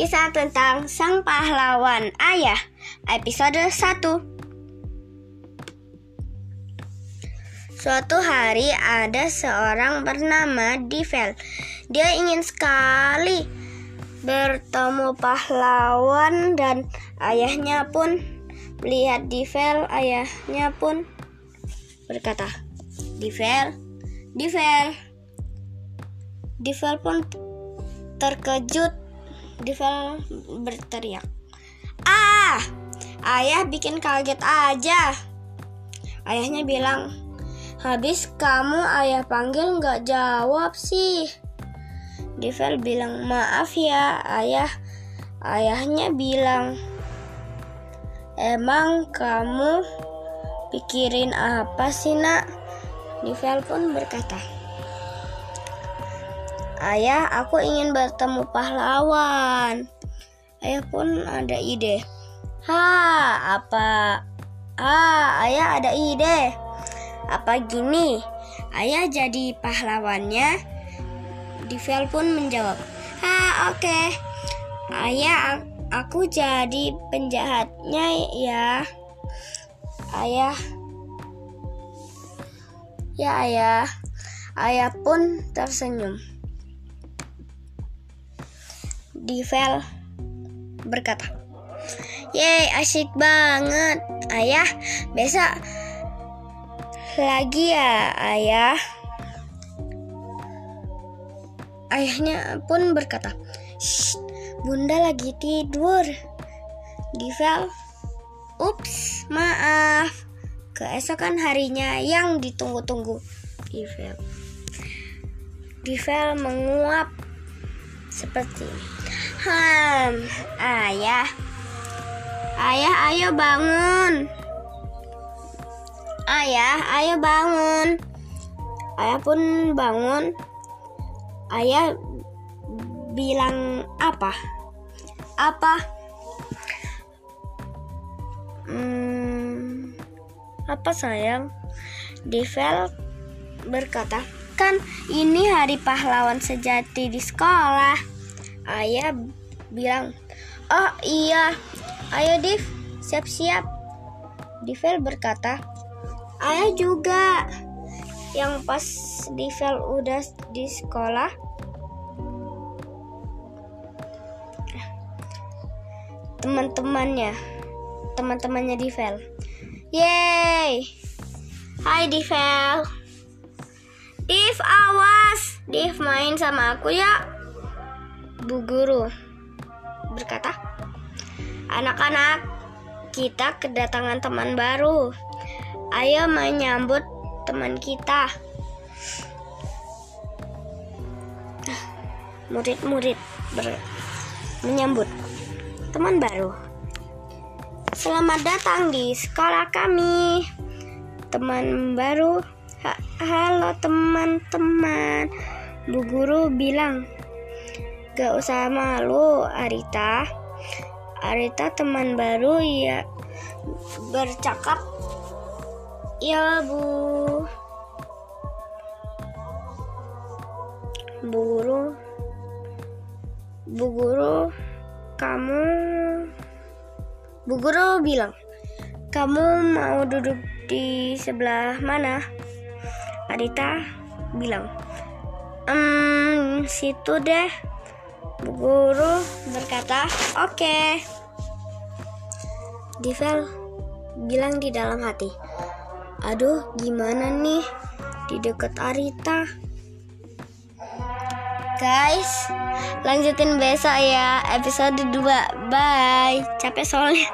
Kisah tentang sang pahlawan. Ayah Episode 1 Suatu hari ada seorang bernama Divel Dia ingin sekali bertemu pahlawan dan ayahnya pun. Melihat Divel Ayahnya pun berkata Divel, Divel Divel pun terkejut Divel berteriak. Ah, ayah bikin kaget aja. Ayahnya bilang, habis kamu ayah panggil nggak jawab sih. Divel bilang, maaf ya ayah. Ayahnya bilang, emang kamu pikirin apa sih nak? Divel pun berkata, Ayah, aku ingin bertemu pahlawan. Ayah pun ada ide. Ha, apa? Ah, ayah ada ide. Apa gini? Ayah jadi pahlawannya? Divel pun menjawab. Ha, oke. Okay. Ayah, aku jadi penjahatnya ya. Ayah. Ya, ayah. Ayah pun tersenyum. Divel berkata, Yeay, asik banget. Ayah, besok lagi ya, ayah. Ayahnya pun berkata, bunda lagi tidur. Divel, ups, maaf. Keesokan harinya yang ditunggu-tunggu. Divel. Divel menguap seperti ini. Hmm, ayah. Ayah, ayo bangun. Ayah, ayo bangun. Ayah pun bangun. Ayah bilang apa? Apa? Hmm, apa sayang? Divel berkata, kan ini hari pahlawan sejati di sekolah. Ayah bilang, "Oh iya, ayo Div, siap-siap." Divel berkata, "Ayah juga." Yang pas Divel udah di sekolah, teman-temannya, teman-temannya Divel. Yeay! Hai Divel. Div awas, Div main sama aku ya. Bu Guru berkata, "Anak-anak, kita kedatangan teman baru. Ayo menyambut teman kita." Murid-murid menyambut teman baru. Selamat datang di sekolah kami. Teman baru, halo teman-teman. Bu guru bilang, Gak usah malu, Arita. Arita teman baru ya bercakap. Ya, Bu. Bu guru. Bu guru, kamu Bu guru bilang, "Kamu mau duduk di sebelah mana?" Arita bilang, "Hmm, situ deh." Guru berkata, "Oke." Okay. Divel bilang di dalam hati, "Aduh, gimana nih di dekat Arita?" Guys, lanjutin besok ya episode 2. Bye. Capek soalnya.